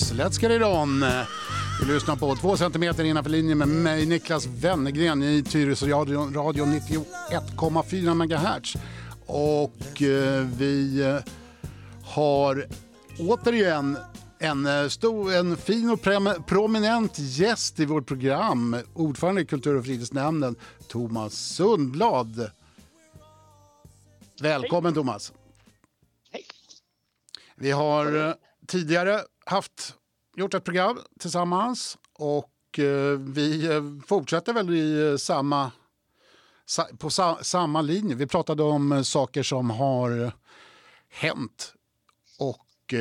Let's get it on! Du lyssnar på två centimeter innanför linjen med mig, Niklas Wennergren i Tyresö radio, radio 91,4 MHz. Och eh, vi eh, har återigen en, eh, stor, en fin och prominent gäst i vårt program. Ordförande i Kultur och fritidsnämnden, Thomas Sundblad. Välkommen Hej. Thomas. Hej. Vi har tidigare haft, gjort ett program tillsammans och eh, vi eh, fortsätter väl i eh, samma, på samma linje. Vi pratade om eh, saker som har hänt och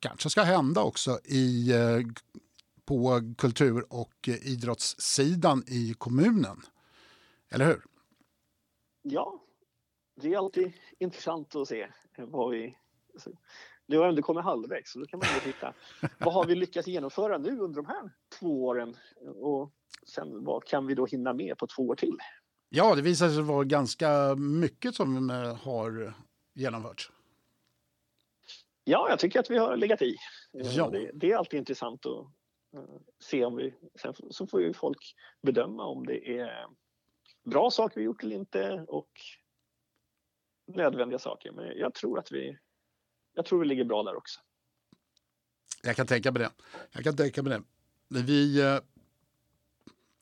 kanske ska hända också i, på kultur och idrottssidan i kommunen. Eller hur? Ja, det är alltid intressant att se vad vi nu har ändå kommit halvvägs så då kan man ju titta. vad har vi lyckats genomföra nu under de här två åren? Och sen vad kan vi då hinna med på två år till? Ja, det visar sig vara ganska mycket som eh, har genomförts. Ja, jag tycker att vi har legat i. Eh, ja. Det, det är alltid intressant att uh, se om vi... Sen så får ju folk bedöma om det är bra saker vi gjort eller inte och nödvändiga saker. Men jag tror att vi jag tror vi ligger bra där också. Jag kan tänka mig det. Jag kan tänka mig det. Vi eh,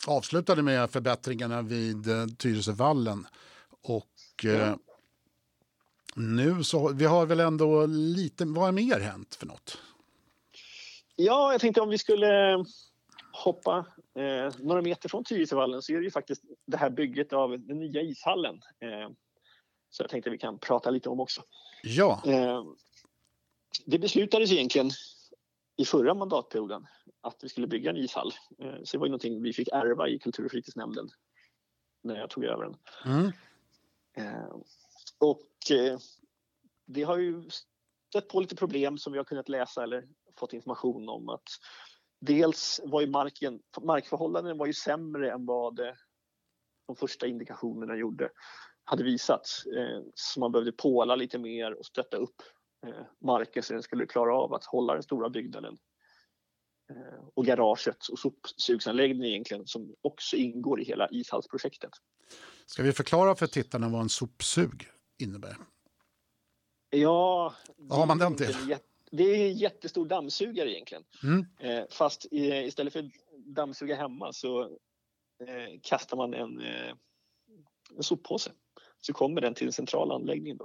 avslutade med förbättringarna vid eh, Tyresövallen och eh, nu så, vi har väl ändå lite, vad har mer hänt för något? Ja, jag tänkte om vi skulle hoppa eh, några meter från Tyresövallen så är det ju faktiskt det här bygget av den nya ishallen. Eh, så jag tänkte vi kan prata lite om också. Ja. Eh, det beslutades egentligen i förra mandatperioden att vi skulle bygga en ishall. Eh, så det var ju någonting vi fick ärva i kultur och fritidsnämnden när jag tog över den. Mm. Eh, och eh, det har ju stött på lite problem som vi har kunnat läsa eller fått information om att dels var ju marken, markförhållanden var ju sämre än vad de första indikationerna gjorde, hade visat. Så man behövde påla lite mer och stötta upp Eh, den skulle klara av att hålla den stora byggnaden. Eh, och garaget och sopsugsanläggningen egentligen som också ingår i hela ishallsprojektet. Ska vi förklara för tittarna vad en sopsug innebär? Ja, vad har man den till? Det är en jättestor dammsugare egentligen. Mm. Eh, fast istället för dammsuga hemma så kastar man en, en soppåse. Så kommer den till den centrala anläggningen.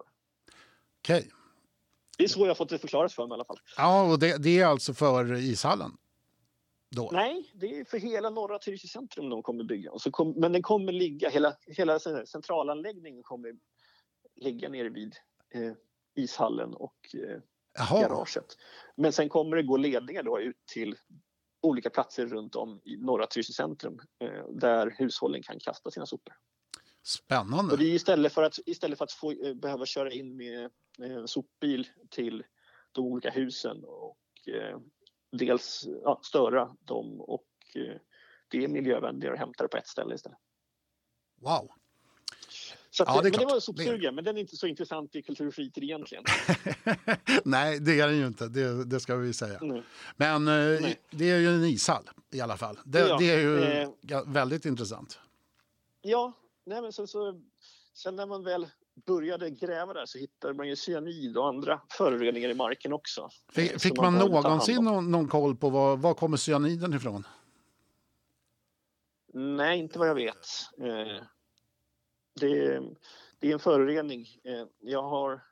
Okej. Okay. Det är så jag har fått det förklarat för mig i alla fall. Ja, och det, det är alltså för ishallen? Då. Nej, det är för hela norra Tyresö centrum de kommer bygga. Och så kom, men den kommer ligga, hela, hela centralanläggningen kommer ligga nere vid eh, ishallen och eh, garaget. Men sen kommer det gå ledningar då ut till olika platser runt om i norra Tyresö centrum eh, där hushållen kan kasta sina sopor. Spännande. Och det är istället för att, istället för att få, eh, behöva köra in med en sopbil till de olika husen och eh, dels ja, störa dem och eh, det är miljövänligare att hämta det på ett ställe istället. Wow. Så att, ja, det men det var sopsugen, men den är inte så intressant i kultur och fritid egentligen. Nej, det är den ju inte, det, det ska vi säga. Nej. Men eh, det är ju en ishall i alla fall. Det, ja, det är ju eh, väldigt intressant. Ja, nej men så, så, sen när man väl började gräva där så hittade man ju cyanid och andra föroreningar i marken också. Fick, fick man, man någonsin någon, någon koll på var, var kommer cyaniden ifrån? Nej, inte vad jag vet. Eh, det, det, är en förorening. Eh, jag har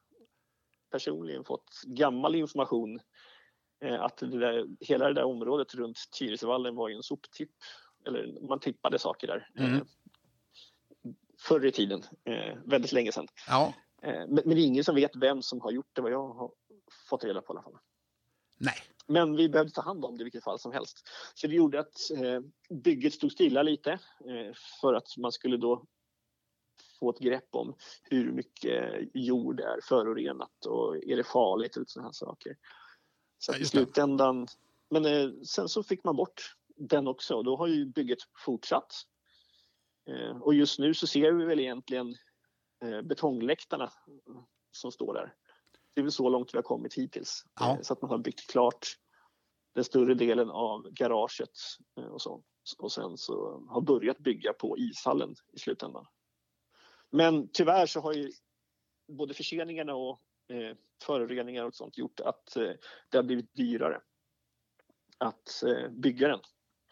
personligen fått gammal information eh, att det där, hela det där området runt Tyresövallen var ju en soptipp. Eller man tippade saker där. Mm förr i tiden, eh, väldigt länge sedan. Ja. Eh, men, det är ingen som vet vem som har gjort det, vad jag har fått reda på i alla fall. Nej. Men vi behövde ta hand om det i vilket fall som helst. Så det gjorde att eh, bygget stod stilla lite för att man skulle då få ett grepp om hur mycket jord är förorenat och är det farligt och sådana här saker. Så i slutändan, men sen så fick man bort den också och då har ju bygget fortsatt och just nu så ser vi väl egentligen eh, betongläktarna som står där. Det är väl så långt vi har kommit hittills. Ja. Eh, så att man har byggt klart den större delen av garaget eh, och så. Och sen så har börjat bygga på ishallen i slutändan. Men tyvärr så har ju både förseningarna och eh, föroreningar och sånt gjort att eh, det har blivit dyrare att eh, bygga den.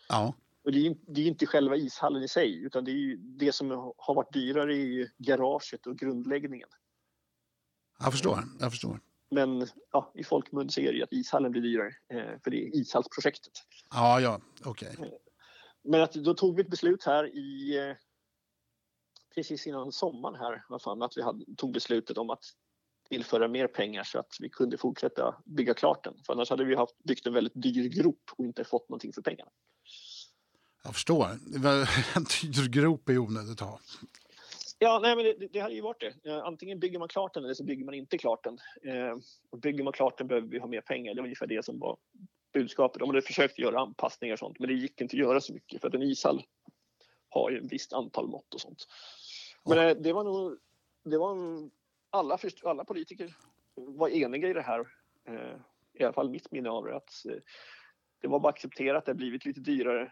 Ja. Och det är, det är inte själva ishallen i sig utan det, är ju, det som har varit dyrare är garaget och grundläggningen. Jag förstår. Jag förstår. Men ja, i folkmun så är det ju att ishallen blir dyrare eh, för det är ishallsprojektet. Ja, ja, okej. Okay. Men att, då tog vi ett beslut här i eh, precis innan sommaren här, vad fan, att vi hade, tog beslutet om att tillföra mer pengar så att vi kunde fortsätta bygga klart den. För annars hade vi haft, byggt en väldigt dyr grop och inte fått någonting för pengarna. Jag förstår. En dyr grop är onödigt att ha. Ja, nej, men det, det hade ju varit det. Antingen bygger man klart den eller så bygger man inte klart den. Eh, och bygger man klart den behöver vi ha mer pengar. Det var ungefär det som var budskapet. De hade försökt göra anpassningar och sånt men det gick inte att göra så mycket för att en ishall har ju ett visst antal mått och sånt. Men eh, det var nog, det var alla, alla politiker var eniga i det här. Eh, I alla fall mitt minne av det. Att eh, det var bara att acceptera att det blivit lite dyrare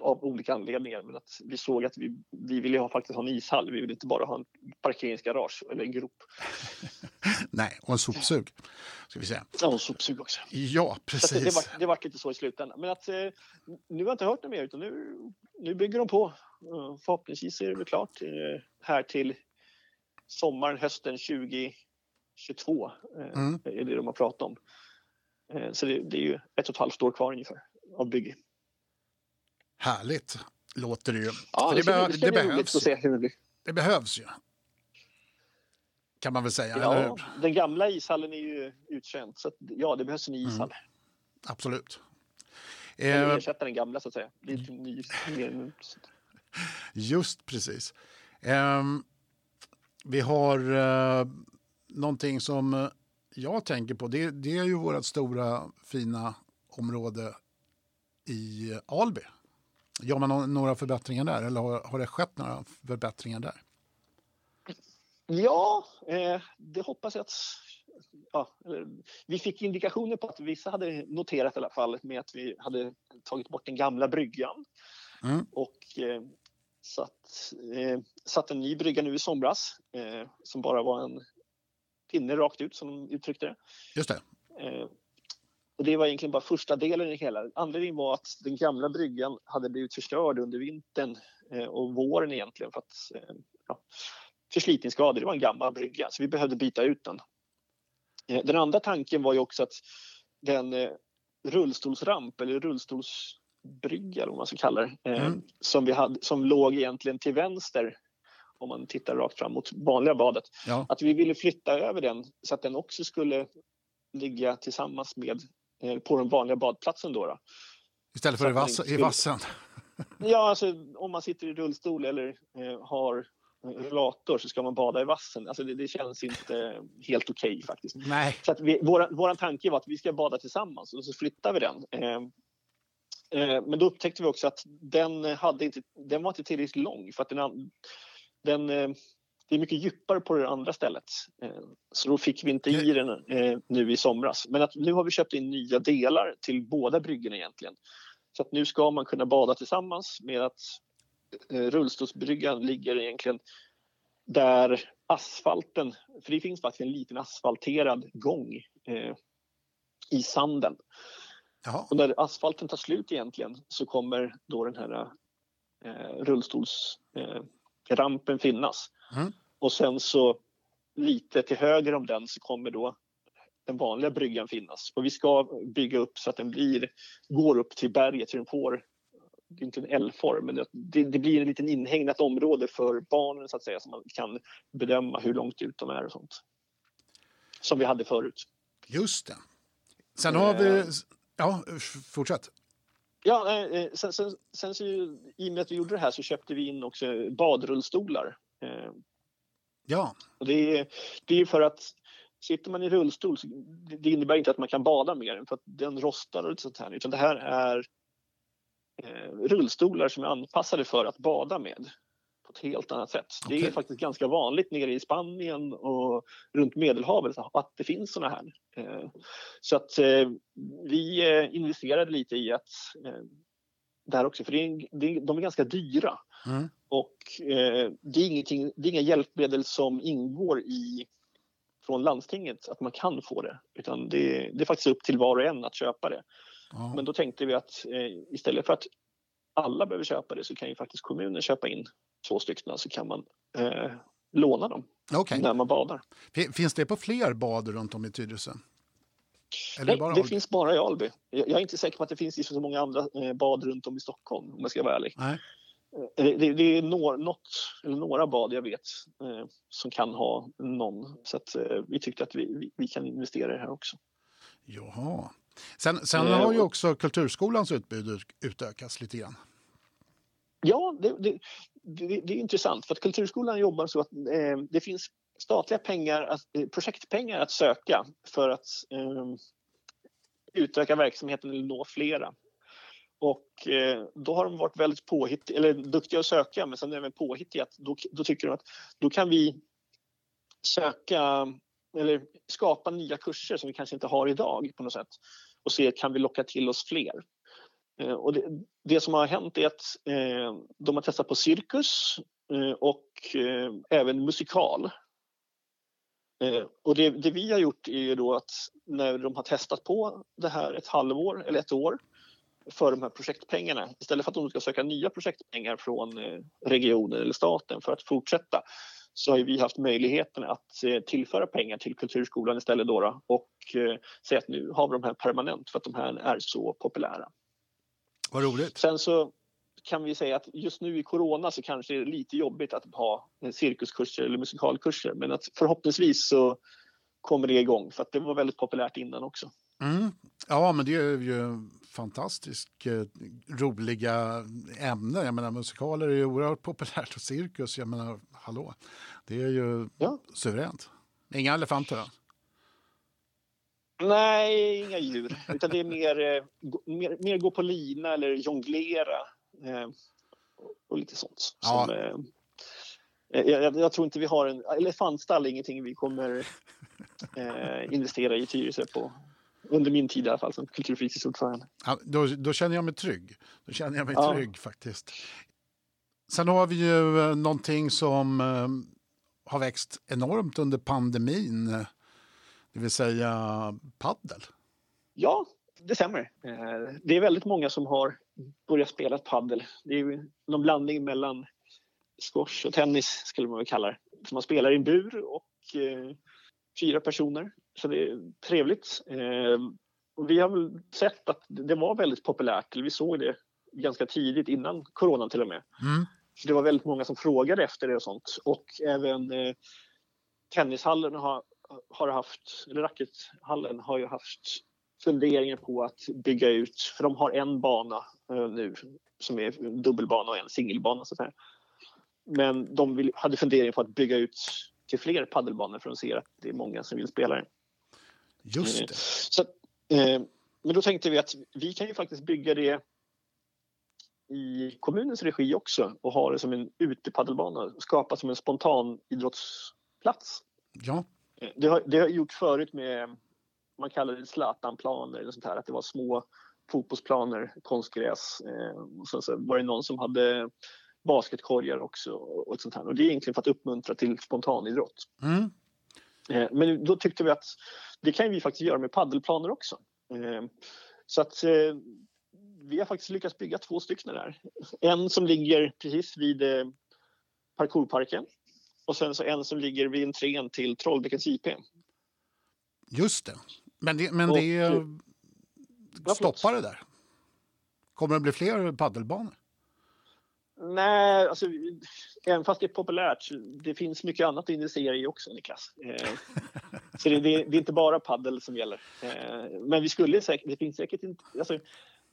av olika anledningar. Men att vi såg att vi, vi ville ha, faktiskt ha en ishall. Vi ville inte bara ha en parkeringsgarage eller en grop. Nej, och en sopsug. Ska vi säga. Ja, och en sopsug också. Ja, precis. det, var, det var lite så i slutändan. Men att, eh, nu har jag inte hört något mer utan nu, nu bygger de på. Förhoppningsvis är det väl klart eh, här till sommaren, hösten 2022. Eh, mm. är det de har pratat om. Så det, det är ju ett och ett halvt år kvar ungefär av bygge. Härligt låter det ju. Ja, det, det, be det, det behövs. Att se hur det, blir. det behövs ju. Kan man väl säga. Ja, den gamla ishallen är ju uttjänt så att, ja, det behövs en ny mm. ishall. Mm. Absolut. Eller eh, ersätta den gamla så att säga. Lite ny, Just precis. Eh, vi har eh, någonting som jag tänker på. Det, det är ju vårt stora fina område i Alby. Gör man några förbättringar där eller har, har det skett några förbättringar där? Ja, eh, det hoppas jag att... Ja, vi fick indikationer på att vissa hade noterat i alla fall med att vi hade tagit bort den gamla bryggan mm. och eh, satt, eh, satt en ny brygga nu i somras eh, som bara var en pinne rakt ut som de uttryckte det. Just det. Och det var egentligen bara första delen i det hela. Anledningen var att den gamla bryggan hade blivit förstörd under vintern eh, och våren egentligen för att eh, ja, förslitningsskador. Det var en gammal brygga så vi behövde byta ut den. Eh, den andra tanken var ju också att den rullstolsramp eller rullstolsbrygga eller vad man ska kalla det mm. som, vi hade, som låg egentligen till vänster om man tittar rakt fram mot vanliga badet. Ja. Att vi ville flytta över den så att den också skulle ligga tillsammans med på den vanliga badplatsen. Då, då. Istället för i, vass, skulle... i vassen? Ja, alltså om man sitter i rullstol eller eh, har rullator så ska man bada i vassen. Alltså det, det känns inte helt okej okay, faktiskt. Nej. Så att vi, vår, vår tanke var att vi ska bada tillsammans och så flyttar vi den. Eh, eh, men då upptäckte vi också att den, hade inte, den var inte tillräckligt lång för att den, den eh, det är mycket djupare på det andra stället. Eh, så då fick vi inte i den eh, nu i somras. Men att nu har vi köpt in nya delar till båda bryggorna egentligen. Så att nu ska man kunna bada tillsammans med att eh, rullstolsbryggan ligger egentligen där asfalten, för det finns faktiskt en liten asfalterad gång i sanden. Jaha. Och när asfalten tar slut egentligen så kommer då den här eh, rullstolsrampen eh, finnas. Mm. Och sen så lite till höger om den så kommer då den vanliga bryggan finnas. Och vi ska bygga upp så att den blir, går upp till berget så den får det är inte en L-form, men det, det, blir en liten inhägnat område för barnen så att säga, så man kan bedöma hur långt ut de är och sånt. Som vi hade förut. Just det. Sen har vi... Eh. Ja, fortsätt. Ja, eh, sen, sen, sen så, i och med att vi gjorde det här så köpte vi in också badrullstolar. Eh, ja. Och det, är, det är för att sitter man i rullstol så det innebär inte att man kan bada mer för att den rostar och sånt här. Utan det här är eh, rullstolar som är anpassade för att bada med på ett helt annat sätt. Okay. Det är faktiskt ganska vanligt nere i Spanien och runt Medelhavet att det finns såna här. Eh, så att eh, vi eh, investerade lite i att där också, för det är, de är ganska dyra. Mm. Och det, är det är inga hjälpmedel som ingår i från landstinget att man kan få det, utan det, det är faktiskt upp till var och en att köpa det. Ja. Men då tänkte vi att istället för att alla behöver köpa det så kan ju faktiskt kommunen köpa in två stycken så kan man eh, låna dem okay. när man badar. Finns det på fler bad runt om i Tyresö? Nej, det, det finns bara i Alby. Jag är inte säker på att det finns i så många andra eh, bad runt om i Stockholm om jag ska vara ärlig. Nej. Eh, det, det, är något, eller några bad jag vet eh, som kan ha någon. Så att, eh, vi tyckte att vi, vi, vi, kan investera i det här också. Jaha. Sen, sen eh, har ju också Kulturskolans utbud utökats lite grann. Ja, det, det, det, det, är intressant för att Kulturskolan jobbar så att eh, det finns statliga pengar, att, eh, projektpengar att söka för att eh, utöka verksamheten eller nå flera. Och eh, då har de varit väldigt påhittiga, eller duktiga att söka, men sen även påhittiga. Då, då tycker de att då kan vi söka eller skapa nya kurser som vi kanske inte har idag på något sätt och se kan vi locka till oss fler. Eh, och det, det, som har hänt är att eh, de har testat på cirkus eh, och eh, även musikal. Eh, och det, det, vi har gjort är ju då att när de har testat på det här ett halvår eller ett år för de här projektpengarna. Istället för att de ska söka nya projektpengar från eh, regionen eller staten för att fortsätta så har vi haft möjligheten att eh, tillföra pengar till Kulturskolan istället då, då och eh, säga att nu har vi de här permanent för att de här är så populära. Vad roligt. Sen så kan vi säga att just nu i corona så kanske det är lite jobbigt att ha cirkuskurser eller musikalkurser men att förhoppningsvis så kommer det igång för att det var väldigt populärt innan också. Mm. Ja, men det är ju fantastiskt eh, roliga ämnen. Jag menar, musikaler är ju oerhört populärt och cirkus, jag menar, hallå, det är ju ja. suveränt. Inga elefanter? Nej, inga djur, utan det är mer, eh, mer, mer gå på lina eller jonglera eh, och lite sånt. Ja. Som, eh, jag, jag, tror inte vi har en elefantstall, ingenting vi kommer eh, investera i Tyresö på under min tid i alla fall som kulturfritidsordförande. Ja, då, då känner jag mig trygg. Då känner jag mig ja. trygg faktiskt. Sen har vi ju eh, någonting som eh, har växt enormt under pandemin, det vill säga paddel. Ja, det stämmer. Eh, det är väldigt många som har börjat spela paddel. Det är ju någon blandning mellan squash och tennis skulle man väl kalla det. Så man spelar i en bur och fyra personer så det är trevligt. Eh, och vi har väl sett att det var väldigt populärt, vi såg det ganska tidigt innan coronan till och med. Mm. Så det var väldigt många som frågade efter det och sånt. Och även eh, tennishallen har, har haft, eller rackethallen har ju haft funderingar på att bygga ut, för de har en bana eh, nu som är dubbelbana och en singelbana så säga. Men de vill, hade funderingar på att bygga ut till fler paddelbanor för att se att det är många som vill spela det. Just det. Så, eh, men då tänkte vi att vi kan ju faktiskt bygga det i kommunens regi också och ha det som en utepaddelbana, skapa som en spontan idrottsplats. Ja. Eh, det har, det har gjort förut med, man kallar det Zlatanplaner eller sånt här, att det var små fotbollsplaner, konstgräs eh, och sen så var det någon som hade basketkorgar också och sånt här. Och det är egentligen för att uppmuntra till spontanidrott. Mm. Eh, men då tyckte vi att det kan vi faktiskt göra med paddelplaner också. Eh, så att eh, vi har faktiskt lyckats bygga två stycken där. En som ligger precis vid parkourparken och sen så en som ligger vid entrén till Trollbäckens IP. Just det. Men det, men det och, stoppar det där? Kommer det bli fler paddelbanor? Nej, alltså, även fast det är populärt, det finns mycket annat att investera i också, Niklas. Eh, så det, det, det, är inte bara paddel som gäller. Eh, men vi skulle säkert, det finns säkert inte, alltså,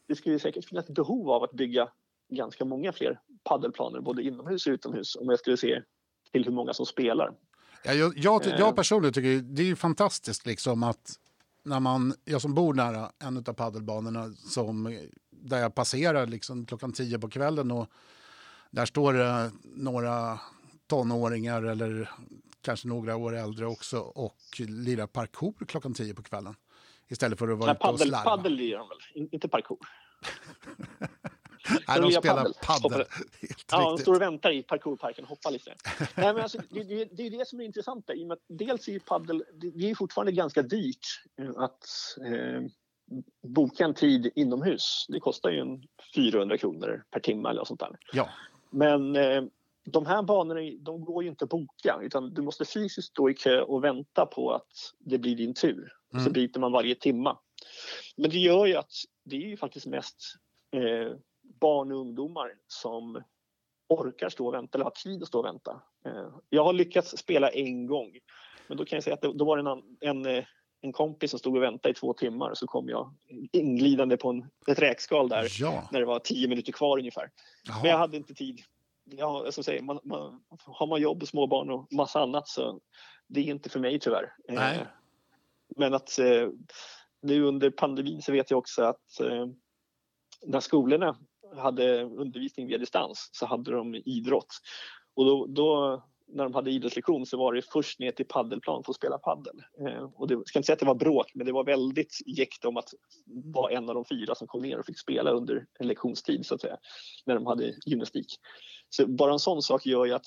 det skulle säkert finnas behov av att bygga ganska många fler paddelplaner, både inomhus och utomhus, om jag skulle se till hur många som spelar. Ja, jag, jag, jag eh. personligen tycker det är fantastiskt liksom att när man, jag som bor nära en av paddelbanorna som, där jag passerar liksom klockan tio på kvällen och Där står det några tonåringar eller kanske några år äldre också och lirar parkour klockan tio på kvällen. Istället för att vara Nej, ute och paddel, slarva. paddel lirar de väl, inte parkour? Nej, de spelar Helt Ja, de står och väntar i parkourparken och hoppar lite. Nej, men alltså, det, det, det är det som är intressant. I och med att dels är ju paddel, det, är fortfarande ganska dyrt att eh, boka en tid inomhus. Det kostar ju en 400 kronor per timme eller sånt där. Ja, Men eh, de här banorna de går ju inte att boka utan du måste fysiskt stå i kö och vänta på att det blir din tur. Och så Mm. byter man varje timma. Men det gör ju att det är ju faktiskt mest eh, barn och ungdomar som orkar stå och vänta eller har tid att stå och vänta. Eh, jag har lyckats spela en gång. Men då kan jag säga att det, då var det en, en, eh, en kompis som stod och väntade i två timmar så kom jag inglidande på en, ett räkskal där ja. när det var tio minuter kvar ungefär. Men jag Jaha. hade inte tid. Ja, som säger, man, man, har man jobb småbarn och massa annat så det är inte för mig tyvärr. Eh, Nej. Men att nu under pandemin så vet jag också att när skolorna hade undervisning via distans så hade de idrott. Och då, då när de hade idrottslektion så var det först ner till paddelplan för att spela paddel. Eh, och det, jag ska inte säga att det var bråk, men det var väldigt jäkt om att vara en av de fyra som kom ner och fick spela under en lektionstid så att säga, när de hade gymnastik. Så bara en sån sak gör ju att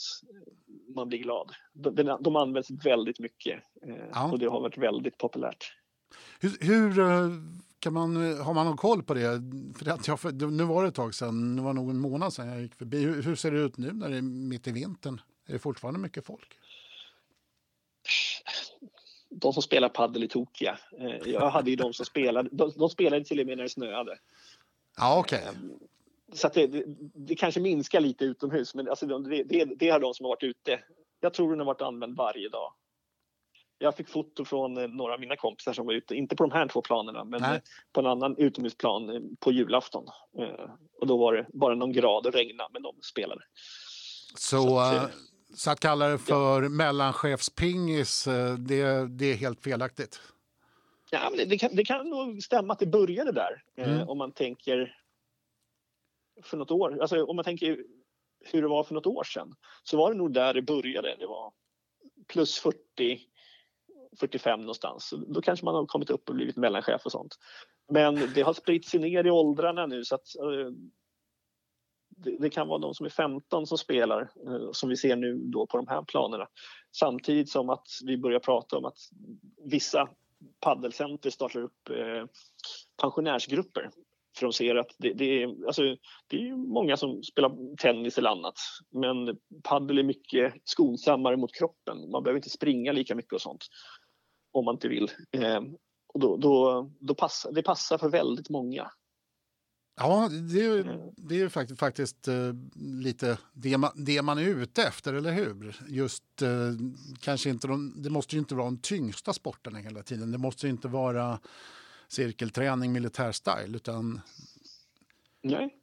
man blir glad. De, de, används väldigt mycket eh, Ja. och det har varit väldigt populärt. Hur, hur eh, kan man, har man någon koll på det? För att jag, nu var det ett tag sedan, det var nog en månad sedan jag gick förbi. Hur, hur ser det ut nu när det är mitt i vintern? Är det fortfarande mycket folk? De som spelar paddel är tokiga. Eh, jag hade ju de som spelade, de, de spelade till och med när det snöade. Ja, okej. Så att det, det, det kanske minskar lite utomhus, men alltså det, det, det har de som har varit ute. Jag tror den har varit använd varje dag. Jag fick foto från eh, några av mina kompisar som var ute, inte på de här två planerna, men Nej. på en annan utomhusplan eh, på julafton. Eh, Och då var det bara någon grad och regna, men de spelade. Så, så att, så att kalla det för mellanchefspingis, eh, det, det är helt felaktigt. Ja, men det, kan, det kan nog stämma att det började där. Mm. om man tänker för något år, alltså om man tänker hur det var för något år sedan så var det nog där det började. Det var plus 40, 45 någonstans. Då kanske man har kommit upp och blivit mellanchef och sånt. Men det har spritt sig ner i åldrarna nu så att eh, det, det kan vara de som är 15 som spelar eh, som vi ser nu då på de här planerna. Samtidigt som att vi börjar prata om att vissa paddelcenter startar upp eh, pensionärsgrupper. För de ser att det, det, är, alltså, det är många som spelar tennis eller annat. Men paddel är mycket skonsammare mot kroppen. Man behöver inte springa lika mycket och sånt. Om man inte vill. Eh, och då, då, då passar, det passar för väldigt många. Ja, det är Mm. det är faktiskt, faktiskt eh, lite det man, det man är ute efter, eller hur? Just eh, kanske inte de, det måste ju inte vara de tyngsta sporterna hela tiden. Det måste ju inte vara cirkelträning, militärstyle, utan Nej.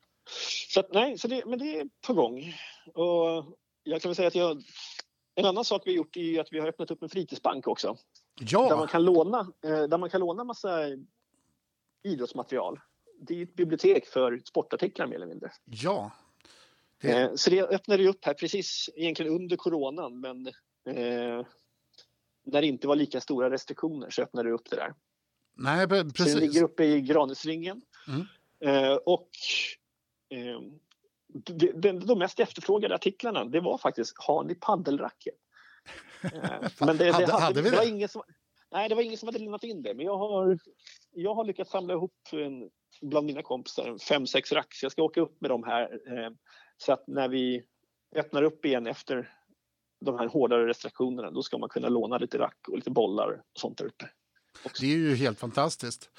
Så, att, nej, så det, men det är på gång. Och jag kan väl säga att jag, en annan sak vi har gjort är att vi har öppnat upp en fritidsbank också. Där man ja, kan låna, eh, där man kan låna massa idrottsmaterial. Det är ett bibliotek för sportartiklar mer eller mindre. ja. Det, Eh, Så det öppnade upp här precis egentligen under coronan men eh, när det inte var lika stora restriktioner så öppnade det upp det där. Nej, pre- Så den precis. ligger uppe i Granäsringen. Mm. Eh, och eh, de, de, de mest efterfrågade artiklarna det var faktiskt Har ni paddelracket? Eh, men det, det, Hade- hade, vi det, var det? ingen som, nej, det var ingen som hade lämnat in det. Men jag har, jag har lyckats samla ihop en, bland mina kompisar fem, sex rack. Så jag ska åka upp med dem här. Eh, så att när vi öppnar upp igen efter de här hårdare restriktionerna då ska man kunna låna lite rack och lite bollar och sånt där uppe. Det är ju helt fantastiskt.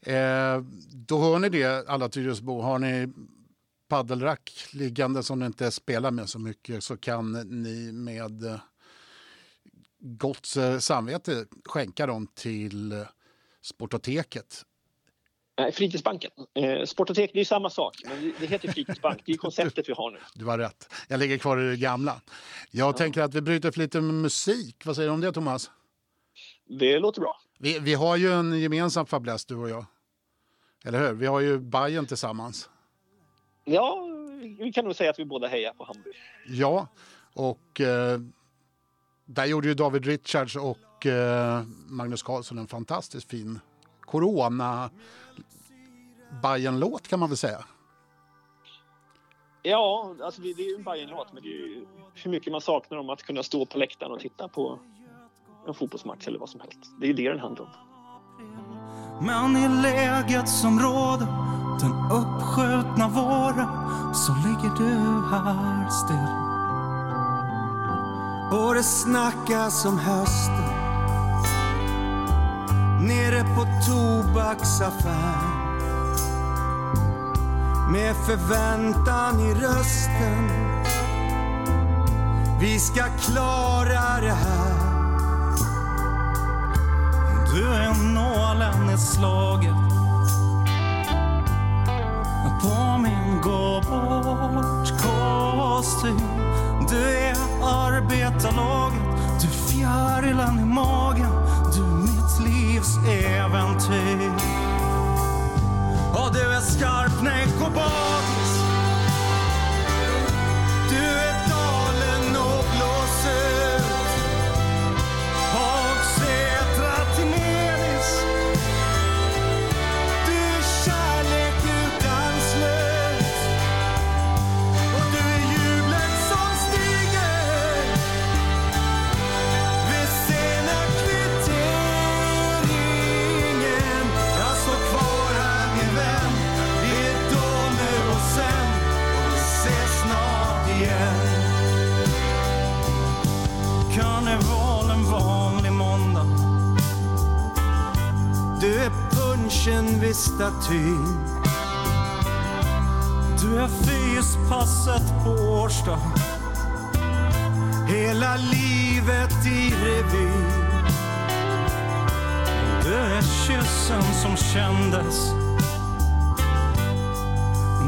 Eh, då hör ni det, alla Tyresöbo. Har ni paddelrack liggande som ni inte spelar med så mycket så kan ni med eh, gott eh, samvete skänka dem till eh, Sportoteket. Nej, fritidsbanken. Eh, Sportotek, det är samma sak, men det- heter fritidsbank. Det är konceptet vi har nu. Du har rätt. Jag ligger kvar i det gamla. Jag tänker att vi bryter för lite musik. Vad säger du om det, Thomas? Det låter bra. Vi, vi har ju en gemensam fäbless, du och jag. Eller hur? Vi har ju Bajen tillsammans. Ja, vi kan nog säga att vi båda hejar på Hammarby. Ja, och eh, där gjorde ju David Richards och eh, Magnus Carlsson en fantastiskt fin corona bajen låt kan man väl säga. Ja, alltså det, det är ju en bajen låt men det är ju hur mycket man saknar om att kunna stå på läktaren och titta på en fotbollsmatch eller vad som helst. Det är ju det den handlar om. Men i läget som råder, den uppskjutna våren, så ligger du här still. Och det snackas om hösten nere på tobaksaffär med förväntan i rösten. Vi ska klara det här. Du är nålen i slaget på min gå bort kostym. Du är arbetarlaget, du fjärilen i magen, du mitt livs äventyr. Och du är skarp näck och bakis. Karneval en vanlig måndag. Du är punchen vid statyn. Du är fyspasset på Årsta. Hela livet i revy. Du är kyssen som kändes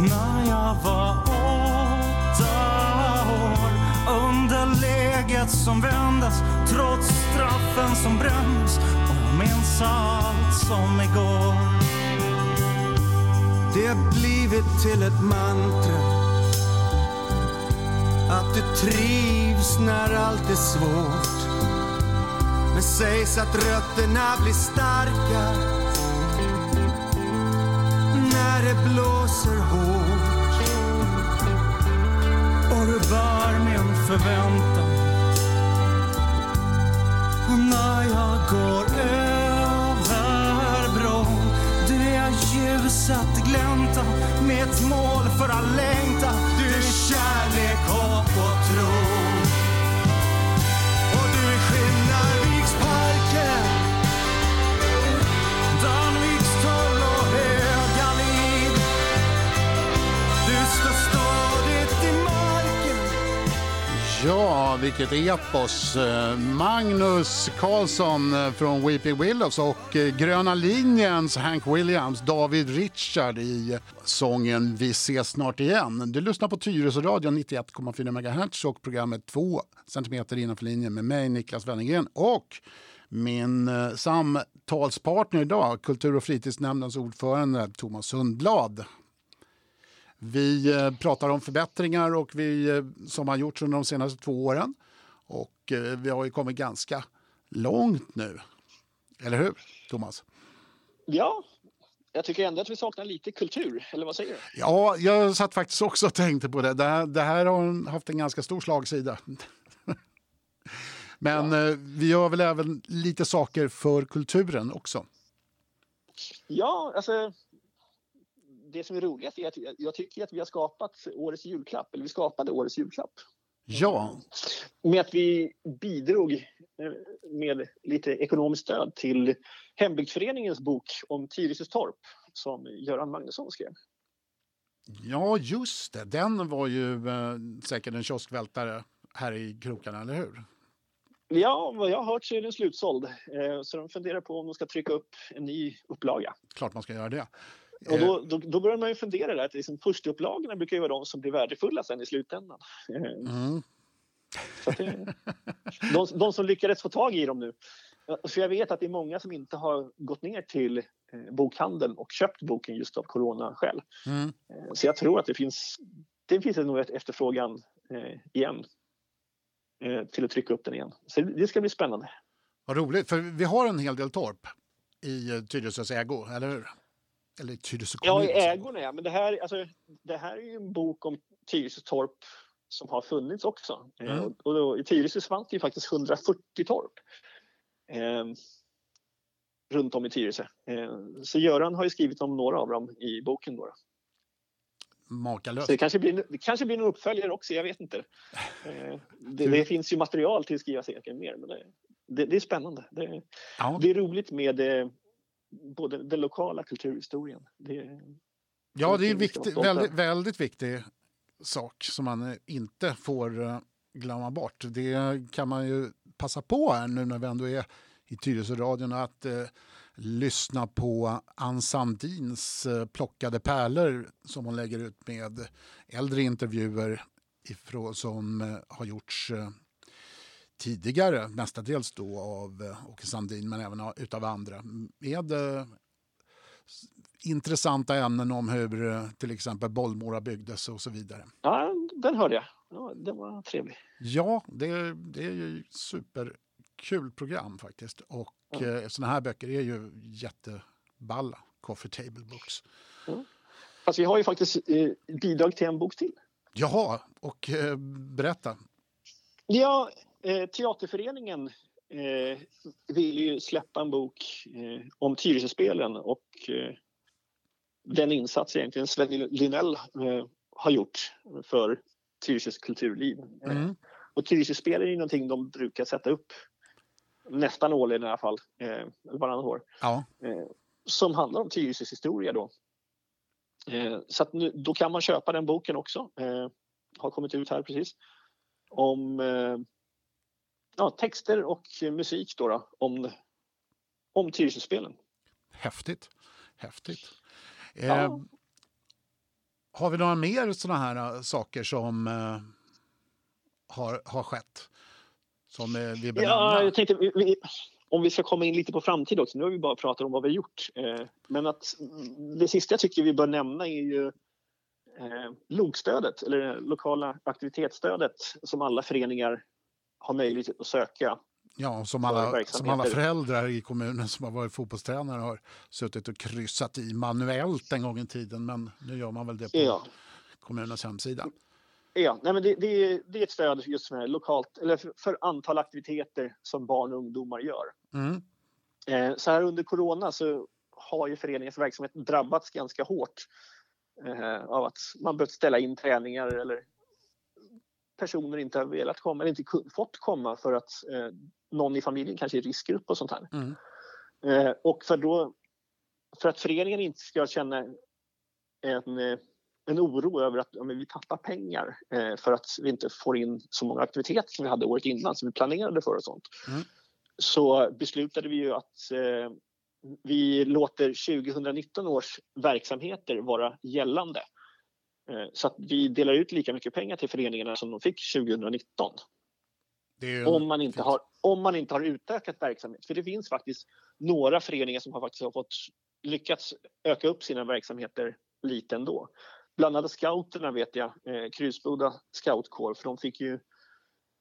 när jag var åtta år. Underläget som vändes trots straffen som brändes. Och jag minns allt som igår. Det har blivit till ett mantra att du trivs när allt är svårt. Men sägs att rötterna blir starka när det blåser hårt. Och du bär min förväntan går över bron. Du är ljuset glänta med ett mål för all längta. Du är kärlek, Ja, vilket epos! Eh, Magnus Carlsson eh, från Weeping Willows och eh, Gröna linjens Hank Williams, David Richard i sången Vi ses snart igen. Du lyssnar på Tyresöradion 91,4 MHz och programmet 2 cm innanför linjen med mig, Niklas Wennergren och min samtalspartner idag, Kultur och fritidsnämndens ordförande Thomas Sundblad. Vi eh, pratar om förbättringar och vi, eh, som har gjorts under de senaste två åren. Och eh, vi har ju kommit ganska långt nu. Eller hur, Thomas? Ja, jag tycker ändå att vi saknar lite kultur, eller vad säger du? Ja, jag satt faktiskt också och tänkte på det. Det här, det här har haft en ganska stor slagsida. Men eh, vi gör väl även lite saker för kulturen också. Ja, alltså det som är roligast är att jag- tycker att vi har skapat årets julklapp, eller vi skapade årets julklapp. Ja, Med att vi bidrog eh, med lite ekonomiskt stöd till Hembygdsföreningens bok om Tyresötorp som Göran Magnusson skrev. ja just det. Den var ju eh, säkert en kioskvältare här i krokarna, eller hur? Ja, vad jag har hört så är den slutsåld. Eh, Så de funderar på om de ska trycka upp en ny upplaga. Klart man ska göra det. Och då, då, då börjar man ju fundera där att liksom förstaupplagorna brukar ju vara de som blir värdefulla sen i slutändan. Eh, Mm. Så det, de, de som lyckades få tag i dem nu. För jag vet att det är många som inte har gått ner till eh, bokhandeln och köpt boken just av coronaskäl. Mm. Eh, Så jag tror att det finns det finns nog efterfrågan eh, igen eh, till att trycka upp den igen. Så det ska bli spännande. Vad roligt, för vi har en hel del torp i eh, Tyresös ägo, eller hur? Eller Tyresö Ja, kommun. i ägorna ja. Men det här, alltså, det här är ju en bok om Tyresötorp som har funnits också. Eh, Mm. och och då, I Tyresö fanns det ju faktiskt 140 torp. Eh, runt om i Tyresö. Eh, så Göran har ju skrivit om några av dem i boken. Då. Makalöst. Så det kanske, blir, det kanske blir en uppföljare också, jag vet inte. Eh, det, det finns ju material till att skriva säkert mer, men det, det, det är spännande. Det, Ja. det är roligt med eh, både den lokala kulturhistorien. Det, Ja, det är någonting vi ska viktigt, vara stolta väldigt, väldigt viktig sak som man eh, inte får eh, glömma bort. Det kan man ju passa på här nu när vi ändå är i Tyresöradion att eh, lyssna på Ann Sandins eh, plockade pärlor som hon lägger ut med äldre intervjuer ifrån, som eh, har gjorts eh, tidigare, mestadels då av eh, Åke Sandin men även av, utav andra med eh, intressanta ämnen om hur eh, till exempel Bollmora byggdes och så vidare. ja, den hörde jag. Ja, den var trevlig. Ja, det, det är ju superkul program faktiskt. Och eh, såna här böcker är ju jätteballa. Coffee Table Books. Fast vi har ju faktiskt eh, bidrag till en bok till. Jaha, och eh, berätta. Ja, eh, Teaterföreningen eh, vill ju släppa en bok eh, om Tyresöspelen och eh, den insats egentligen Sven Linell eh, har gjort för Tyresös kulturliv. Eh, Mm. Och Tyresöspel är ju någonting de brukar sätta upp nästan årligen i alla fall, eh, eller varannan år, Ja, som handlar om Tyresös historia då. Så nu, då kan man köpa den boken också, har kommit ut här precis, om ja, texter och musik då, då om, om Tyresöspelen. häftigt. Häftigt. Eh, Ja. Har vi några mer såna här eh, saker som eh, har, har skett? Som eh, vi Ja, jag tänkte, vi, vi, om vi ska komma in lite på framtid också, nu har vi bara pratat om vad vi har gjort. Eh, men att mm, det sista jag tycker vi bör nämna är ju eh, LOK-stödet, eller det lokala aktivitetsstödet som alla föreningar har möjlighet att söka. Ja, som alla, som alla föräldrar i kommunen som har varit fotbollstränare har suttit och kryssat i manuellt en gång i tiden. Men nu gör man väl det på Ja. kommunens hemsida. Ja, nej men det, det, är, det är ett stöd just för, lokalt, eller för, för antal aktiviteter som barn och ungdomar gör. Mm. Eh, så här under corona så har ju föreningens verksamhet drabbats ganska hårt eh, av att man behövt ställa in träningar eller personer inte har velat komma eller inte fått komma för att eh, någon i familjen kanske är i riskgrupp och sånt här. Mm. Eh, och för, då, för att föreningen inte ska känna en, eh, en oro över att ja, vi tappar pengar eh, för att vi inte får in så många aktiviteter som vi hade året innan som vi planerade för och sånt. Mm. Så beslutade vi ju att eh, vi låter 2019 års verksamheter vara gällande. Eh, så att vi delar ut lika mycket pengar till föreningarna som de fick 2019 Det är ju om man inte fint. har, om man inte har utökat verksamhet. För det finns faktiskt några föreningar som har faktiskt har fått lyckats öka upp sina verksamheter lite ändå. Bland annat scouterna vet jag, eh, Krusboda scoutkår, för de fick ju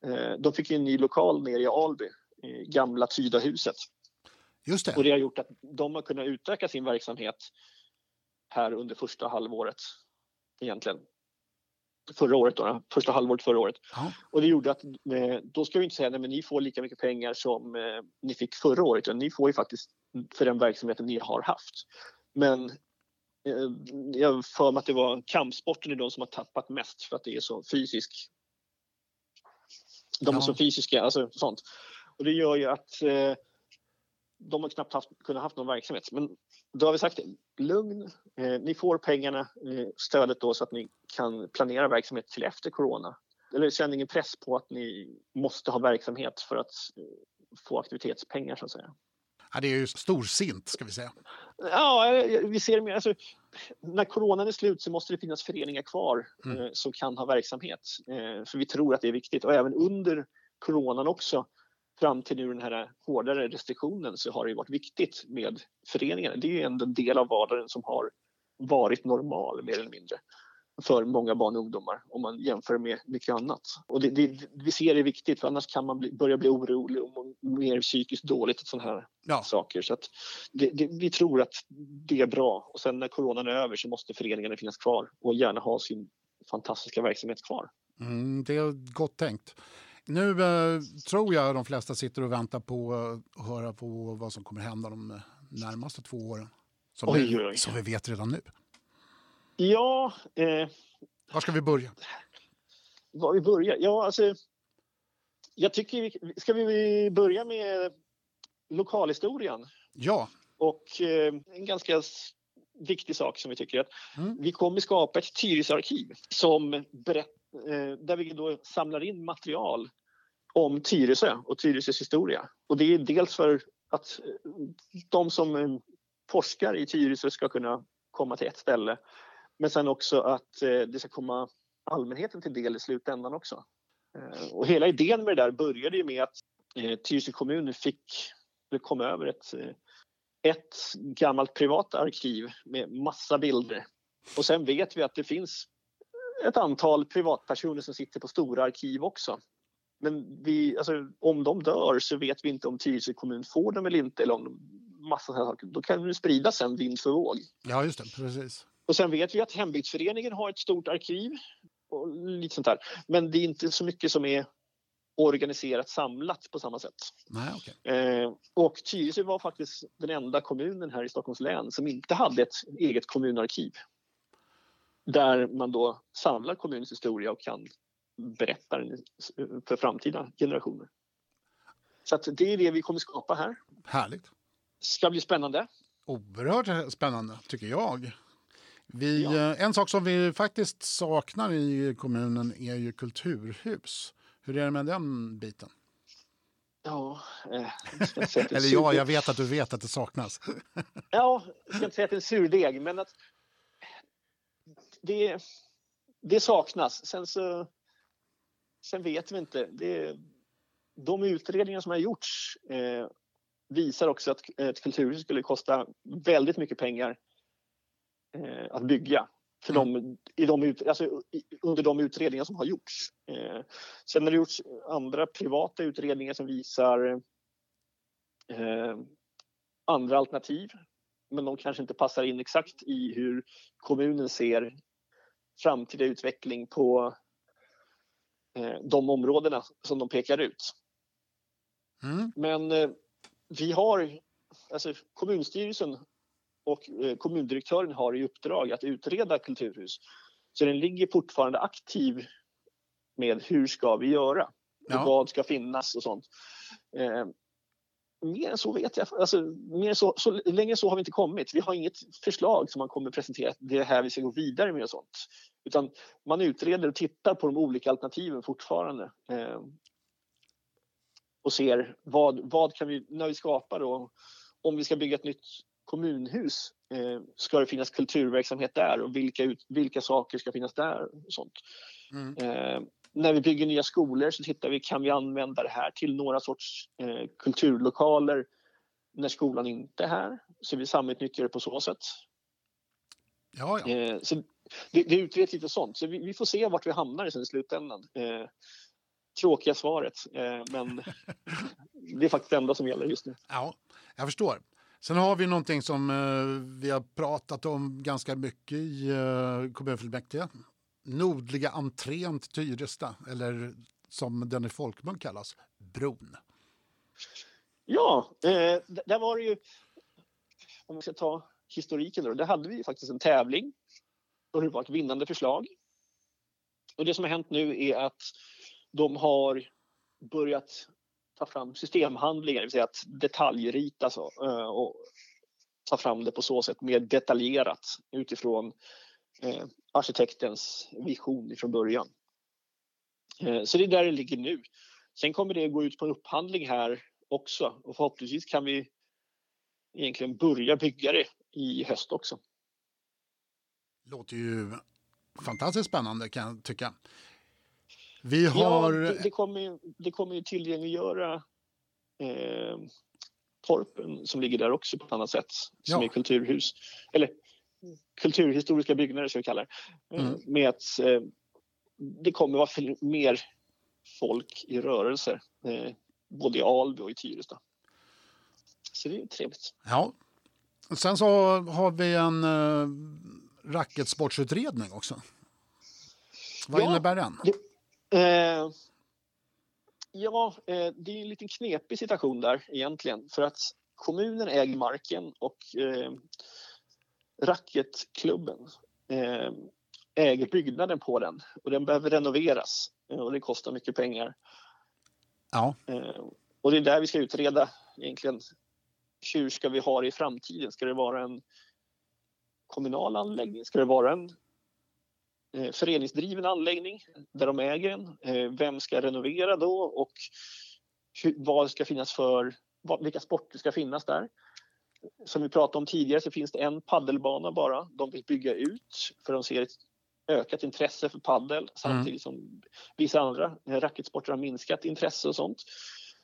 eh, de fick ju en ny lokal nere i Alby, i gamla Tydahuset. Just Och det. det har gjort att de har kunnat utöka sin verksamhet här under första halvåret egentligen. Förra året då, första halvåret förra året. Ja. Och det gjorde att eh, då ska vi inte säga att ni får lika mycket pengar som eh, ni fick förra året. Utan ni får ju faktiskt för den verksamheten ni har haft. Men eh, jag för mig att det var kampsporten är de som har tappat mest för att det är så fysisk. De är Ja. så fysiska, alltså sånt. Och det gör ju att eh, de har knappt haft, kunnat haft någon verksamhet. Men då har vi sagt lugn, eh, ni får pengarna, eh, stödet då så att ni kan planera verksamhet till efter corona. Eller känner ingen press på att ni måste ha verksamhet för att eh, få aktivitetspengar så att säga. Ja, det är ju storsint ska vi säga. Ja, eh, vi ser mer. Alltså, när coronan är slut så måste det finnas föreningar kvar Mm. eh, som kan ha verksamhet. Eh, för vi tror att det är viktigt. Och även under coronan också, fram till nu den här hårdare restriktionen, så har det varit viktigt med föreningarna. Det är ju ändå en del av vardagen som har varit normal mer eller mindre. för många barn och ungdomar om man jämför med mycket annat. Och det, det, vi ser det är viktigt för annars kan man bli, börja bli orolig och må mer psykiskt dåligt och sådana här Ja. saker. Så det, vi tror att det är bra och sen när coronan är över så måste föreningarna finnas kvar och gärna ha sin fantastiska verksamhet kvar. Mm, det är gott tänkt. Nu eh, tror jag de flesta sitter och väntar på eh, att höra på vad som kommer hända de eh, närmaste två åren. Som, Oj, vi, oj, som vi vet redan nu. Ja, eh, Var ska vi börja? var vi börjar? Ja, alltså. Jag tycker vi ska vi börja med lokalhistorien Ja, och eh, en ganska viktig sak som vi tycker att Mm. vi kommer skapa ett Tyresöarkiv som berätt, eh, Eh, där vi då samlar in material om Tyresö och Tyresös historia. Och det är dels för att eh, de som eh, forskar i Tyresö ska kunna komma till ett ställe men sen också att det ska komma allmänheten till del i slutändan också. Och hela idén med det där började ju med att Tyresö kommun fick eller kom över ett, ett gammalt privat arkiv med massa bilder. Och sen vet vi att det finns ett antal privatpersoner som sitter på stora arkiv också. Men vi, alltså, om de dör så vet vi inte om Tyresö kommun får dem eller inte. Eller om de, massa sådana saker. Då kan det spridas sen vind för våg. ja just det, precis. Och sen vet vi att hembygdsföreningen har ett stort arkiv och lite sånt där. Men det är inte så mycket som är organiserat samlat på samma sätt. Nej, okej. Eh, och Tyresö var faktiskt den enda kommunen här i Stockholms län som inte hade ett eget kommunarkiv. Där man då samlar kommunens historia och kan berätta den för framtida generationer. Så det är det vi kommer skapa här. Härligt. Ska bli spännande. Oerhört spännande, tycker jag. Vi, Ja. eh, En sak som vi faktiskt saknar i kommunen är ju kulturhus. Hur är det med den biten? Ja, eh, jag Eller ja, jag vet att du vet att det saknas. Ja, jag ska inte säga att det är en surdeg, men att det, det saknas. Sen så sen vet vi inte. Det, de utredningar som har gjorts eh, visar också att ett kulturhus skulle kosta väldigt mycket pengar eh, att bygga. För de, i de ut, alltså, under de utredningar som har gjorts. Eh, sen har det gjorts andra privata utredningar som visar eh, andra alternativ. Men de kanske inte passar in exakt i hur kommunen ser framtida utveckling på eh, de områdena som de pekar ut. Mm. Men eh, vi har, alltså kommunstyrelsen och eh, kommundirektören har i uppdrag att utreda kulturhus. Så den ligger fortfarande aktiv med hur ska vi göra? Ja. vad ska finnas och sånt. Mer än så vet jag alltså, mer än så, så länge så har vi inte kommit. Vi har inget förslag som man kommer presentera. Det är här vi ska gå vidare med och sånt. Utan man utreder och tittar på de olika alternativen fortfarande. Eh, och ser vad, vad kan vi, när vi skapar då, om vi ska bygga ett nytt kommunhus, eh, ska det finnas kulturverksamhet där och vilka, ut, vilka saker ska finnas där och sånt. Mm. Eh, när vi bygger nya skolor så tittar vi, kan vi använda det här till några sorts eh, kulturlokaler när skolan inte är här? Så vi samutnyttjar det på så sätt. Ja, ja. Eh, så det, det utreds lite sånt, så vi, vi får se vart vi hamnar sen i slutändan. Eh, tråkiga svaret, eh, men det är faktiskt det enda som gäller just nu. ja, jag förstår. Sen har vi någonting som eh, vi har pratat om ganska mycket i eh, kommunfullmäktige. Nordliga entrén till Tyresta, eller som den i folkmun kallas, bron. Ja, eh, där var det ju, om vi ska ta historiken då, där hade vi faktiskt en tävling och det var ett vinnande förslag. Och det som har hänt nu är att de har börjat ta fram systemhandlingar, det vill säga att detaljrita så, eh, och ta fram det på så sätt mer detaljerat utifrån eh, arkitektens vision från början. Eh, så det är där det ligger nu. Sen kommer det gå ut på en upphandling här också och förhoppningsvis kan vi egentligen börja bygga det i höst också. Låter ju fantastiskt spännande kan jag tycka. Vi Ja, har... det, det, kommer, ju- det kommer ju tillgängliggöra eh, torpen som ligger där också på ett annat sätt som Ja. är kulturhus. Eller kulturhistoriska byggnader, ska vi kalla det. Eh, Mm. Med att eh, det kommer vara fl- mer folk i rörelse, eh, både i Alby och i Tyresta. Så det är trevligt. Ja. Sen så har vi en uh, racketsportsutredning också. Vad Ja. innebär den? Eh, ja, eh, det är en liten knepig situation där egentligen. För att kommunen äger marken och eh, racketklubben eh, äger byggnaden på den. Och den behöver renoveras eh, och det kostar mycket pengar. Ja, Eh, och det är där vi ska utreda egentligen. Hur ska vi ha det i framtiden? Ska det vara en kommunal anläggning? Ska det vara en eh, föreningsdriven anläggning där de äger den? Eh, vem ska renovera då? Och hur, vad ska finnas för, vad, vilka sporter ska finnas där? Som vi pratade om tidigare så finns det en paddelbana bara. De vill bygga ut för de ser ett ökat intresse för paddel samtidigt som vissa andra eh, racketsporter har minskat intresse och sånt.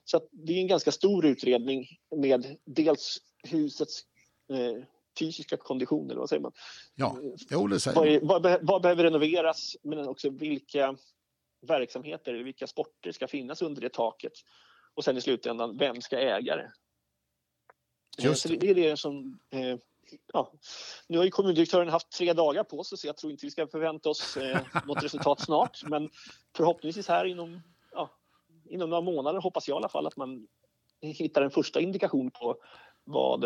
Så det är en ganska stor utredning med dels husets eh, fysiska kondition, eller vad säger man? ja. Jo, det säger Vad, vad, be- vad behöver renoveras, men också vilka verksamheter, vilka sporter ska finnas under det taket? Och sen i slutändan, vem ska äga det? Eh, Just Så det, det är det som... Eh, ja. Nu har ju kommundirektören haft tre dagar på sig så jag tror inte vi ska förvänta oss eh, något resultat snart. Men förhoppningsvis här inom, ja, inom några månader hoppas jag i alla fall att man hittar en första indikation på vad,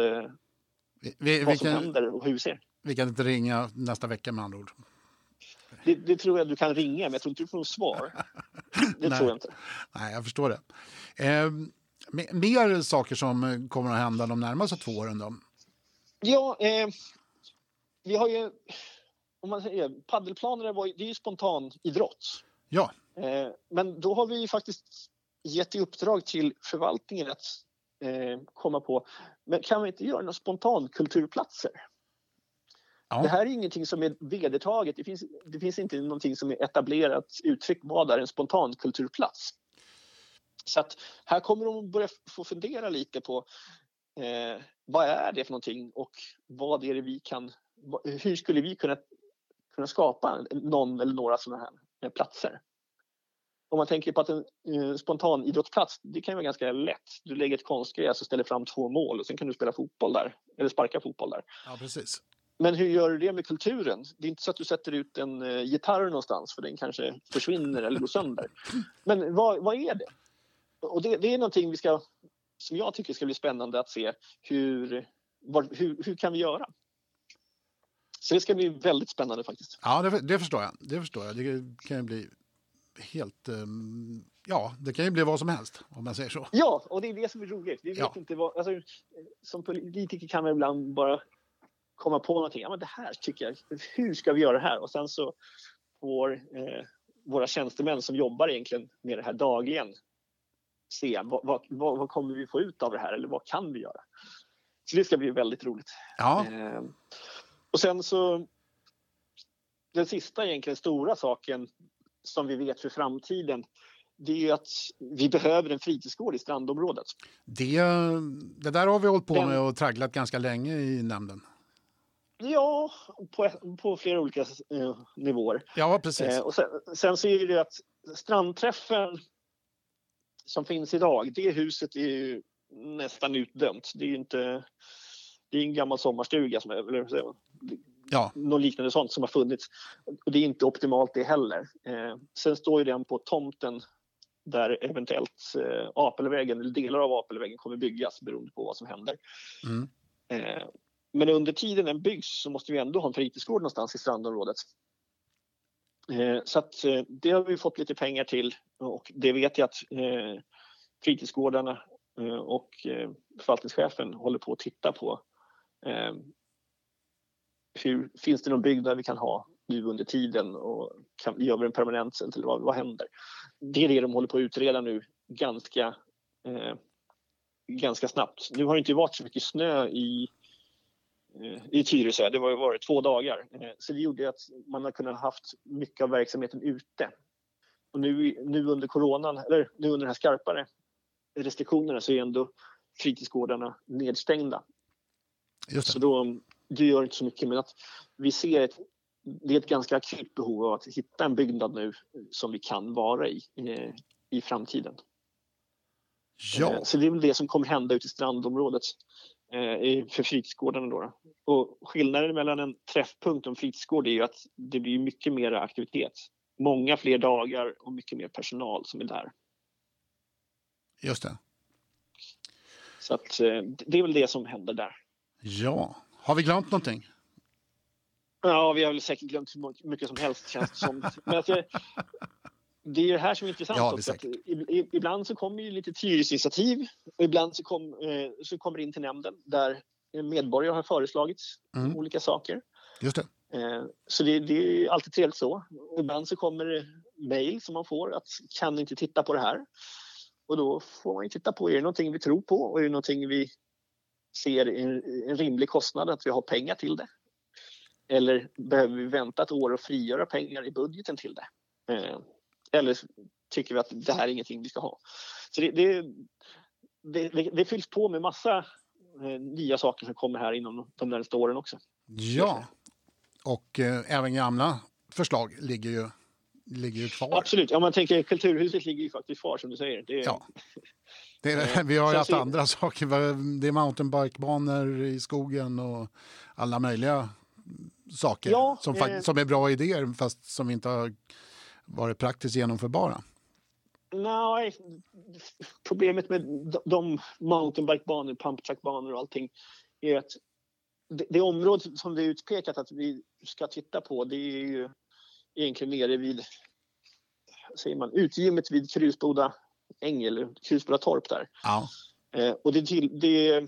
Vi, vi, vad som kan, händer och hur vi ser. vi kan inte ringa nästa vecka med andra ord. Det, det tror jag du kan ringa, men jag tror inte du får något svar. Det Nej. tror jag inte. Nej, jag förstår det. Eh, me- mer saker som eh, kommer att hända de närmaste två åren då? Ja, eh, vi har ju... Om man säger, paddelplanerna var det är ju spontan idrott. Ja, Eh, men då har vi ju faktiskt gett i uppdrag till förvaltningen att eh, komma på, men kan vi inte göra några spontankulturplatser? Ja. Det här är ingenting som är vedertaget. Det finns, det finns inte någonting som är etablerat uttryck. Vad är en spontankulturplats? Så att här kommer de börja få fundera lite på eh, vad är det för någonting och vad är det vi kan, hur skulle vi kunna, kunna skapa någon eller några sådana här eh, platser? Om man tänker på att en eh, spontan idrottsplats, det kan ju vara ganska lätt. Du lägger ett konstgräs och ställer fram två mål och sen kan du spela fotboll där, eller sparka fotboll där. ja precis. Men hur gör du det med kulturen? Det är inte så att du sätter ut en eh, gitarr någonstans för den kanske försvinner eller går sönder. Men vad, vad är det? Och det, det är någonting vi ska, som jag tycker ska bli spännande att se hur, vad, hur, hur kan vi göra? Så det ska bli väldigt spännande faktiskt. Ja, det, det förstår jag. Det förstår jag. Det kan ju bli helt... ehm, ja, det kan ju bli vad som helst om man säger så. Ja, och det är det som är roligt. Vi vet Ja. inte vad, alltså, som politiker kan man ibland bara komma på någonting. Ja, men det här tycker jag, hur ska vi göra det här? Och sen så får eh, våra tjänstemän som jobbar egentligen med det här dagligen se vad, vad, vad, kommer vi få ut av det här eller vad kan vi göra? Så det ska bli väldigt roligt. Ja, Eh, och sen så den sista egentligen stora saken som vi vet för framtiden det är ju att vi behöver en fritidsgård i strandområdet. det, det där har vi hållit på Den- med och tragglat ganska länge i nämnden. Ja, på, på flera olika eh, nivåer. Ja, precis. Eh, och sen, sen så är det ju att strandträffen som finns idag, det huset är ju nästan utdömt. Det är ju inte... Det är en gammal sommarstuga, som är, eller? Ja, något liknande sånt som har funnits. Och det är inte optimalt det heller. Eh, sen står ju den på tomten där eventuellt eh, Apelvägen eller delar av Apelvägen kommer byggas beroende på vad som händer. Mm. Eh, men under tiden den byggs så måste vi ändå ha en fritidsgård någonstans i strandområdet. Eh, så att eh, det har vi fått lite pengar till och det vet jag att eh, fritidsgårdarna eh, och eh, förvaltningschefen håller på att titta på. Eh, hur, finns det någon byggnad vi kan ha nu under tiden och kan, gör vi en permanent eller vad, vad händer? Det är det de håller på att utreda nu ganska, eh, ganska snabbt. Nu har det inte varit så mycket snö i, i Tyresö, det har ju varit två dagar. Eh, så det gjorde att man har kunnat haft mycket av verksamheten ute. Och nu, nu under coronan, eller nu under de här skarpare restriktionerna så är ändå fritidsgårdarna nedstängda. Så då, det gör inte så mycket, men att vi ser ett, det är ett ganska akut behov av att hitta en byggnad nu som vi kan vara i i, i framtiden. Ja, Eh, Så det är väl det som kommer hända ute i strandområdet eh, i- för fritidsgårdarna. Då. Och skillnaden mellan en träffpunkt och en fritidsgård är ju att det blir mycket mer aktivitet. Många fler dagar och mycket mer personal som är där. just det. Så att, eh, det är väl det som händer där. Ja, har vi glömt någonting? Ja, vi har väl säkert glömt hur mycket som helst känns det som. Men att det, är det här som är intressant Ja, också. Att ibland så kommer ju lite hyresinitiativ och ibland så, kom, eh, så kommer det in till nämnden där medborgare har föreslagit Mm. olika saker. Just det. Eh, Så det, det är alltid trevligt så. Ibland så kommer det mejl som man får att kan ni inte titta på det här? Och då får man ju titta på, är det någonting vi tror på och är det någonting vi ser en, en rimlig kostnad att vi har pengar till det? Eller behöver vi vänta ett år och frigöra pengar i budgeten till det? Eh, Eller tycker vi att det här är ingenting vi ska ha? Så det, det, det, det, fylls på med massa eh, nya saker som kommer här inom de närmaste åren också. Ja, och eh, även gamla förslag ligger ju, ligger ju kvar. Absolut. Om man tänker kulturhuset ligger ju faktiskt kvar som du säger. Det Ja. Det är, vi har ju haft så- andra saker. Det är mountainbikebanor i skogen och alla möjliga saker Ja, som, eh. som är bra idéer fast som inte har varit praktiskt genomförbara. Nej, problemet med de- mountainbikebanor, pumptrackbanor och allting är att det, det område som det är utpekat att vi ska titta på det är ju egentligen nere vid säger man, utgymmet vid Krusboda äng eller Krusboda torp där. Ja, Eh, och det, till, det,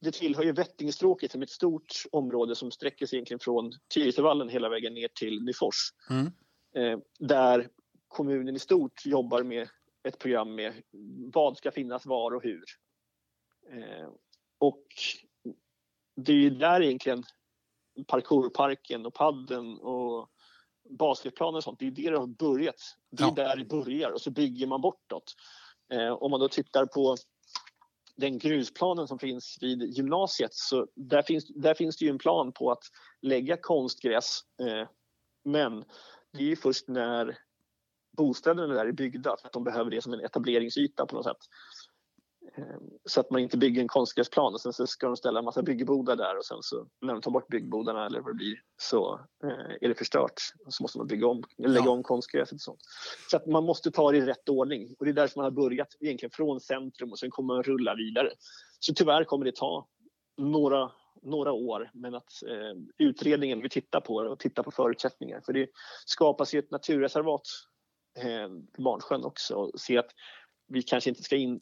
det tillhör ju Vättingstråket som är ett stort område som sträcker sig egentligen från Tyresövallen hela vägen ner till Nyfors. Mm. Eh, där kommunen i stort jobbar med ett program med vad ska finnas var och hur. Eh, och det är ju där egentligen parkourparken och padden och basketplanen och sånt, det är det det har börjat. Det är Ja. där det börjar och så bygger man bortåt. Eh, om man då tittar på den grusplanen som finns vid gymnasiet så där finns, där finns det ju en plan på att lägga konstgräs. Eh, men det är ju först när bostäderna där är byggda för att de behöver det som en etableringsyta på något sätt. Eh, Så att man inte bygger en konstgräsplan och sen så ska de ställa en massa byggbodar där och sen så när de tar bort byggbodarna eller vad det blir så eh, är det förstört. Så måste man bygga om, lägga om konstgräset och sånt. Så att man måste ta det i rätt ordning och det är därför man har börjat egentligen från centrum och sen kommer man rulla vidare. Så tyvärr kommer det ta några, några år men att eh, utredningen vi tittar på det och tittar på förutsättningar för det skapas ju ett naturreservat eh, på Barnsjön också och se att vi kanske inte ska in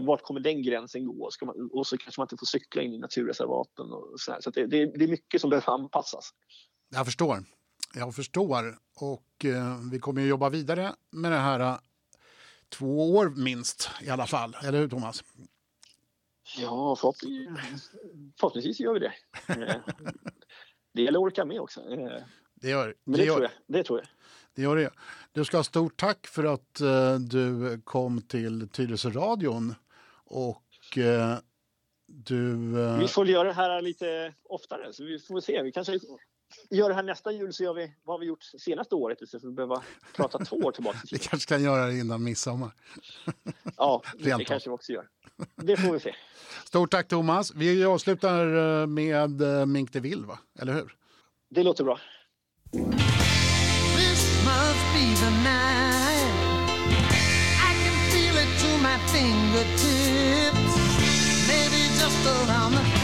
vart kommer den gränsen gå? Ska man, och så kanske man inte får cykla in i naturreservaten. Och så här. så att det, det, det är mycket som behöver anpassas. jag förstår. Jag förstår. Och eh, vi kommer ju jobba vidare med det här eh, två år minst i alla fall. Eller hur Thomas? Ja, förhoppningsvis, förhoppningsvis gör vi det. Eh, Det gäller att orka med också. Eh, Det gör Men det. det, Gör, tror jag. Det tror jag. det, gör det. Du ska ha stort tack för att eh, du kom till Tyresö-radion. Och du... Vi får göra det här lite oftare, så vi får se. Vi kanske gör det här nästa jul, så gör vi vad har vi gjort senaste året istället för att behöva prata två år tillbaka. vi kanske kan göra det innan midsommar. Ja, Rent det kanske vi också gör. Det får vi se. Stort tack Thomas. Vi avslutar eh, med eh, Mink de Vill, va? Eller hur? Det låter bra. This must be the night. I can feel it to my fingertips. Maybe just around the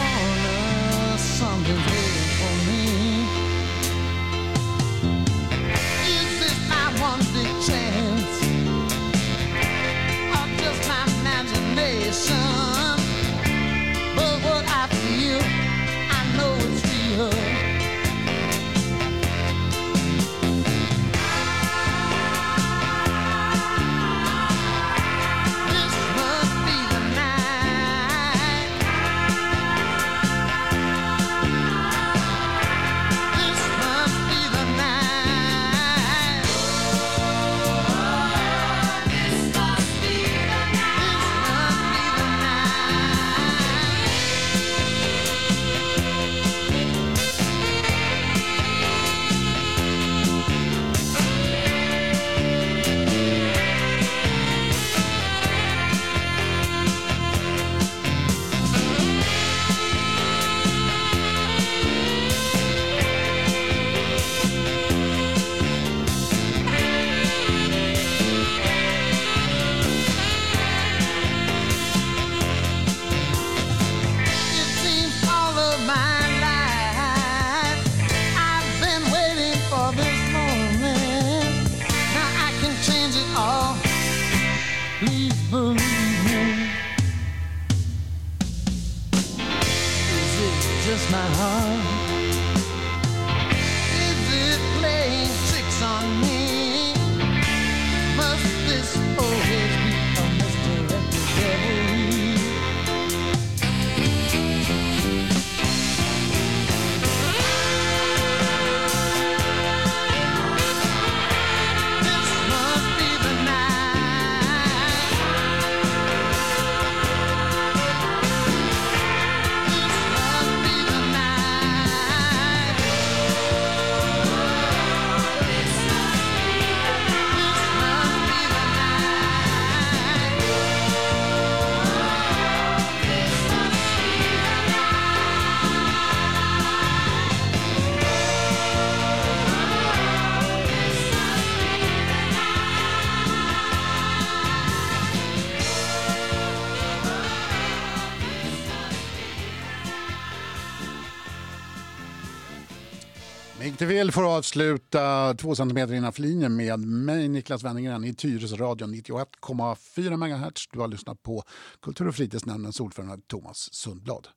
får avsluta två centimeter innanför linjen med mig, Niklas Wennergren, i Tyresö radio 91,4 MHz. Du har lyssnat på Kultur och fritidsnämndens ordförande Thomas Sundblad.